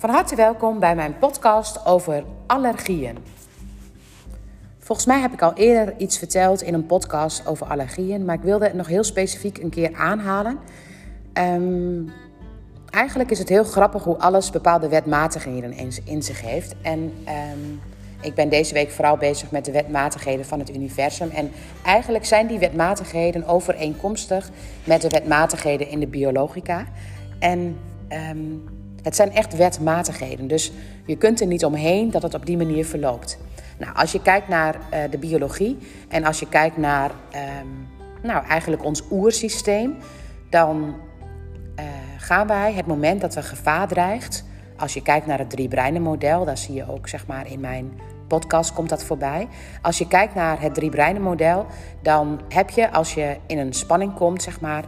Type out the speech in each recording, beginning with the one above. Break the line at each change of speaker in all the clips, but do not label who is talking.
van harte welkom bij mijn podcast over allergieën. Volgens mij heb ik al eerder iets verteld in een podcast over allergieën, maar ik wilde het nog heel specifiek een keer aanhalen. Um, eigenlijk is het heel grappig hoe alles bepaalde wetmatigheden in zich heeft. En um, ik ben deze week vooral bezig met de wetmatigheden van het universum. En eigenlijk zijn die wetmatigheden overeenkomstig met de wetmatigheden in de biologica. En um, het zijn echt wetmatigheden. Dus je kunt er niet omheen dat het op die manier verloopt. Nou, als je kijkt naar uh, de biologie en als je kijkt naar um, nou, eigenlijk ons oersysteem, dan uh, gaan wij het moment dat er gevaar dreigt. Als je kijkt naar het drie breinen model, daar zie je ook zeg maar in mijn podcast komt dat voorbij. Als je kijkt naar het drie breinen model, dan heb je als je in een spanning komt, zeg maar,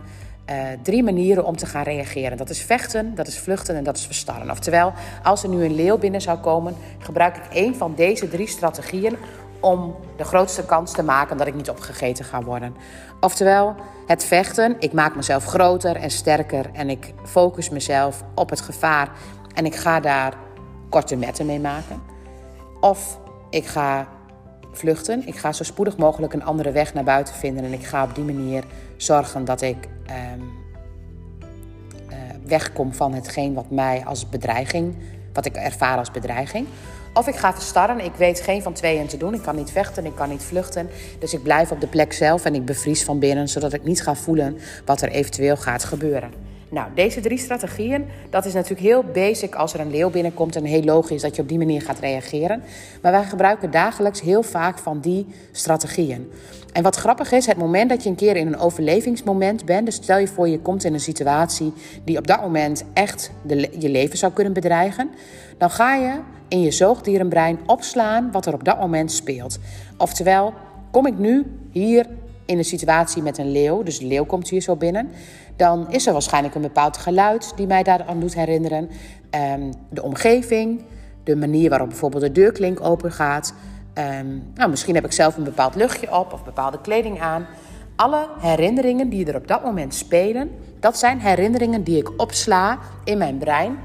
uh, drie manieren om te gaan reageren. Dat is vechten, dat is vluchten en dat is verstarren. Oftewel, als er nu een leeuw binnen zou komen, gebruik ik één van deze drie strategieën om de grootste kans te maken dat ik niet opgegeten ga worden. Oftewel, het vechten, ik maak mezelf groter en sterker en ik focus mezelf op het gevaar en ik ga daar korte metten mee maken. Of ik ga vluchten. Ik ga zo spoedig mogelijk een andere weg naar buiten vinden. En ik ga op die manier zorgen dat ik um, uh, wegkom van hetgeen wat mij als bedreiging, wat ik ervaar als bedreiging. Of ik ga verstarren. Ik weet geen van tweeën te doen. Ik kan niet vechten, ik kan niet vluchten. Dus ik blijf op de plek zelf en ik bevries van binnen, zodat ik niet ga voelen wat er eventueel gaat gebeuren. Nou, deze drie strategieën, dat is natuurlijk heel basic als er een leeuw binnenkomt en heel logisch dat je op die manier gaat reageren. Maar wij gebruiken dagelijks heel vaak van die strategieën. En wat grappig is, het moment dat je een keer in een overlevingsmoment bent, dus stel je voor je komt in een situatie die op dat moment echt je leven zou kunnen bedreigen, dan ga je in je zoogdierenbrein opslaan wat er op dat moment speelt. Oftewel, kom ik nu hier in een situatie met een leeuw, dus de leeuw komt hier zo binnen, dan is er waarschijnlijk een bepaald geluid die mij daar aan doet herinneren. Um, de omgeving, de manier waarop bijvoorbeeld de deurklink open gaat. Um, nou, misschien heb ik zelf een bepaald luchtje op of bepaalde kleding aan. Alle herinneringen die er op dat moment spelen, dat zijn herinneringen die ik opsla in mijn brein.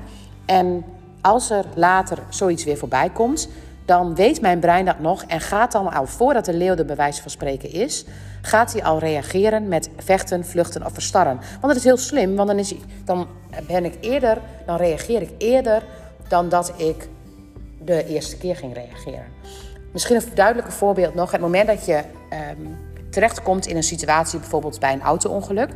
En als er later zoiets weer voorbij komt, dan weet mijn brein dat nog en gaat dan al voordat de leeuw de bewijs van spreken is, gaat hij al reageren met vechten, vluchten of verstarren. Want dat is heel slim, want dan, is, dan ben ik eerder, dan reageer ik eerder dan dat ik de eerste keer ging reageren. Misschien een duidelijker voorbeeld nog. Het moment dat je um, terechtkomt in een situatie, bijvoorbeeld bij een auto-ongeluk.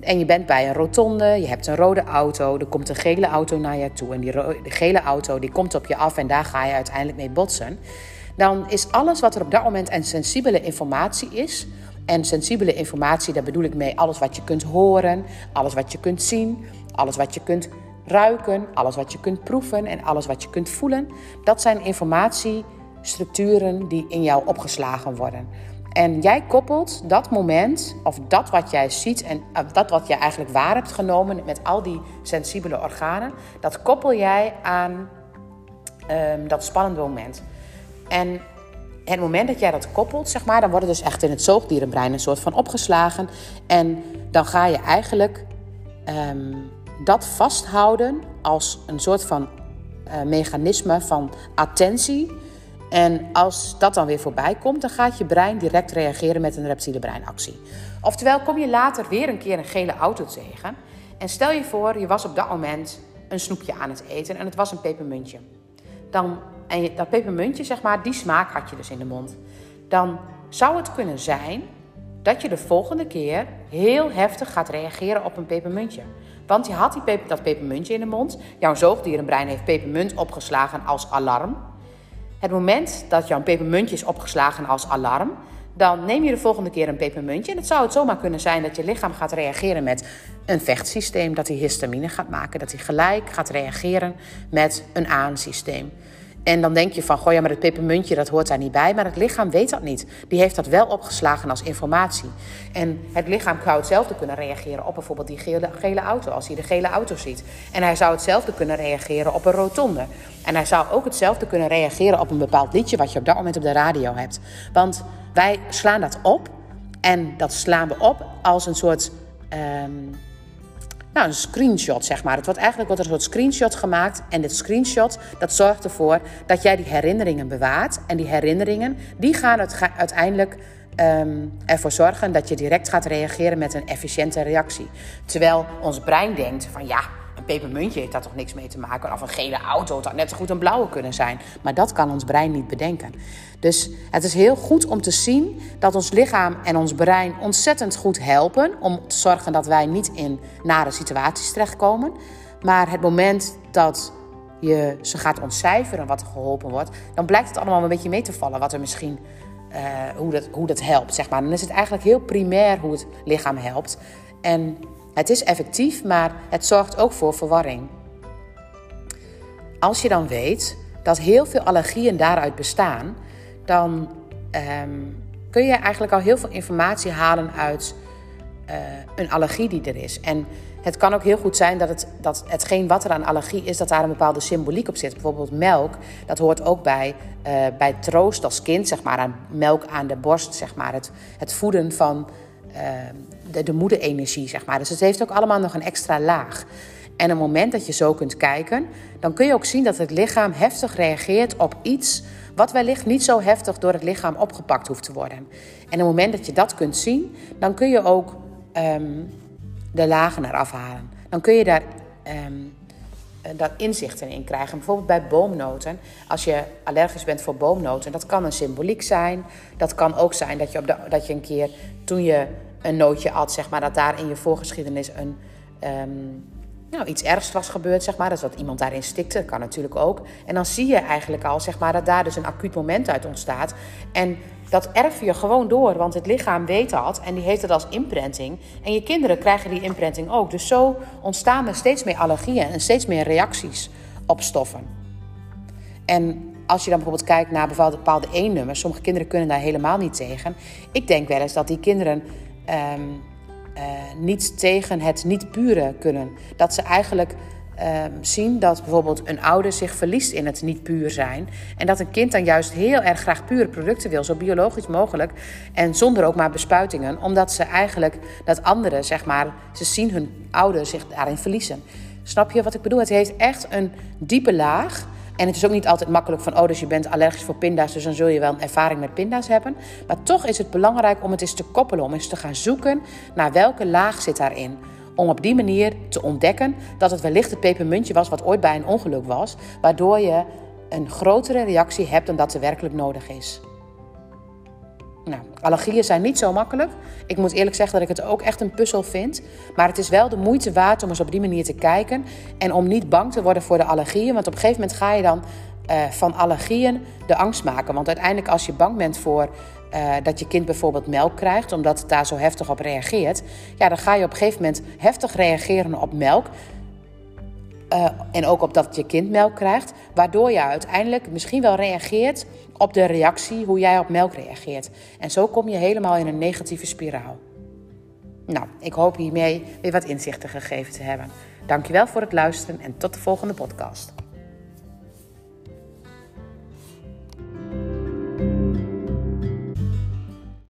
En je bent bij een rotonde, je hebt een rode auto, er komt een gele auto naar je toe. En die gele auto die komt op je af en daar ga je uiteindelijk mee botsen. Dan is alles wat er op dat moment een sensibele informatie is. En sensibele informatie, daar bedoel ik mee alles wat je kunt horen, alles wat je kunt zien, alles wat je kunt ruiken, alles wat je kunt proeven en alles wat je kunt voelen. Dat zijn informatiestructuren die in jou opgeslagen worden. En jij koppelt dat moment, of dat wat jij ziet en dat wat je eigenlijk waar hebt genomen met al die sensibele organen, dat koppel jij aan um, dat spannende moment. En het moment dat jij dat koppelt, zeg maar, dan wordt dus echt in het zoogdierenbrein een soort van opgeslagen. En dan ga je eigenlijk um, dat vasthouden als een soort van uh, mechanisme van attentie en als dat dan weer voorbij komt, dan gaat je brein direct reageren met een reptiele breinactie. Oftewel, kom je later weer een keer een gele auto tegen. En stel je voor, je was op dat moment een snoepje aan het eten en het was een pepermuntje. Dan, en dat pepermuntje, zeg maar, die smaak had je dus in de mond. Dan zou het kunnen zijn dat je de volgende keer heel heftig gaat reageren op een pepermuntje. Want je had die peper, dat pepermuntje in de mond. Jouw zoogdierenbrein heeft pepermunt opgeslagen als alarm. Het moment dat jouw pepermuntje is opgeslagen als alarm, dan neem je de volgende keer een pepermuntje. En het zou het zomaar kunnen zijn dat je lichaam gaat reageren met een vechtsysteem, dat hij histamine gaat maken, dat hij gelijk gaat reageren met een aansysteem. En dan denk je van, goh ja, maar het pepermuntje dat hoort daar niet bij. Maar het lichaam weet dat niet. Die heeft dat wel opgeslagen als informatie. En het lichaam zou hetzelfde kunnen reageren op bijvoorbeeld die gele, gele auto. Als hij de gele auto ziet. En hij zou hetzelfde kunnen reageren op een rotonde. En hij zou ook hetzelfde kunnen reageren op een bepaald liedje wat je op dat moment op de radio hebt. Want wij slaan dat op. En dat slaan we op als een soort... Um, nou, een screenshot, zeg maar. Het wordt eigenlijk wordt er een soort screenshot gemaakt. En dit screenshot, dat zorgt ervoor dat jij die herinneringen bewaart. En die herinneringen, die gaan uiteindelijk um, ervoor zorgen dat je direct gaat reageren met een efficiënte reactie. Terwijl ons brein denkt van ja, pepermuntje heeft daar toch niks mee te maken. Of een gele auto, het had net zo goed een blauwe kunnen zijn. Maar dat kan ons brein niet bedenken. Dus het is heel goed om te zien dat ons lichaam en ons brein ontzettend goed helpen. Om te zorgen dat wij niet in nare situaties terechtkomen. Maar het moment dat je ze gaat ontcijferen wat er geholpen wordt, dan blijkt het allemaal een beetje mee te vallen wat er misschien uh, hoe, dat, hoe dat helpt. Zeg maar. Dan is het eigenlijk heel primair hoe het lichaam helpt. En het is effectief, maar het zorgt ook voor verwarring. Als je dan weet dat heel veel allergieën daaruit bestaan, dan um, kun je eigenlijk al heel veel informatie halen uit uh, een allergie die er is. En het kan ook heel goed zijn dat, het, dat hetgeen wat er aan allergie is, dat daar een bepaalde symboliek op zit. Bijvoorbeeld melk, dat hoort ook bij, uh, bij troost als kind, zeg maar, aan melk aan de borst, zeg maar. Het, het voeden van uh, de, de moederenergie, zeg maar. Dus het heeft ook allemaal nog een extra laag. En het moment dat je zo kunt kijken, dan kun je ook zien dat het lichaam heftig reageert op iets wat wellicht niet zo heftig door het lichaam opgepakt hoeft te worden. En het moment dat je dat kunt zien, dan kun je ook um, de lagen eraf halen. Dan kun je daar um, dat inzichten in krijgen. Bijvoorbeeld bij boomnoten. Als je allergisch bent voor boomnoten, dat kan een symboliek zijn. Dat kan ook zijn dat je, op dat je een keer toen je een nootje at, zeg maar, dat daar in je voorgeschiedenis een. Um, nou, iets ergs was gebeurd, zeg maar. Dat dat iemand daarin stikte, dat kan natuurlijk ook. En dan zie je eigenlijk al, zeg maar, dat daar dus een acuut moment uit ontstaat. En dat erf je gewoon door, want het lichaam weet dat en die heeft het als imprinting. En je kinderen krijgen die imprinting ook. Dus zo ontstaan er steeds meer allergieën en steeds meer reacties op stoffen. En als je dan bijvoorbeeld kijkt naar bepaalde E-nummers, sommige kinderen kunnen daar helemaal niet tegen. Ik denk wel eens dat die kinderen um, uh, niet tegen het niet pure kunnen. Dat ze eigenlijk Ehm, zien dat bijvoorbeeld een ouder zich verliest in het niet puur zijn. En dat een kind dan juist heel erg graag pure producten wil, zo biologisch mogelijk. En zonder ook maar bespuitingen, omdat ze eigenlijk dat anderen, zeg maar, ze zien hun ouder zich daarin verliezen. Snap je wat ik bedoel? Het heeft echt een diepe laag. En het is ook niet altijd makkelijk van, oh, dus je bent allergisch voor pinda's, dus dan zul je wel een ervaring met pinda's hebben. Maar toch is het belangrijk om het eens te koppelen, om eens te gaan zoeken naar welke laag zit daarin om op die manier te ontdekken dat het wellicht het pepermuntje was wat ooit bij een ongeluk was, waardoor je een grotere reactie hebt dan dat er werkelijk nodig is. Nou, allergieën zijn niet zo makkelijk. Ik moet eerlijk zeggen dat ik het ook echt een puzzel vind. Maar het is wel de moeite waard om eens op die manier te kijken. En om niet bang te worden voor de allergieën. Want op een gegeven moment ga je dan uh, van allergieën de angst maken. Want uiteindelijk als je bang bent voor uh, dat je kind bijvoorbeeld melk krijgt, omdat het daar zo heftig op reageert, ja, dan ga je op een gegeven moment heftig reageren op melk. Uh, en ook op dat je kind melk krijgt, waardoor je uiteindelijk misschien wel reageert op de reactie hoe jij op melk reageert. En zo kom je helemaal in een negatieve spiraal. Nou, ik hoop hiermee weer wat inzichten gegeven te hebben. Dankjewel voor het luisteren en tot de volgende podcast.